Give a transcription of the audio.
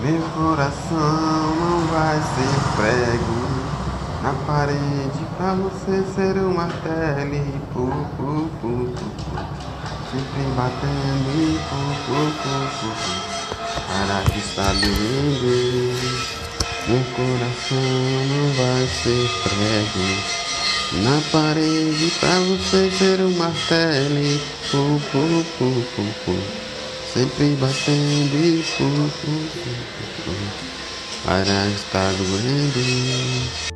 Meu coração não vai ser prego na parede pra você ser um martelo e pu, pu, pu, pu. Sempre batendo e pu, pu, pu, pu. Para de estar doendo Meu coração não vai ser prego Na parede pra você ser um martelo e pu, pu, pu, pu, pu. Sempre batendo e pu, pu, pu, pu, pu, para estar doendo.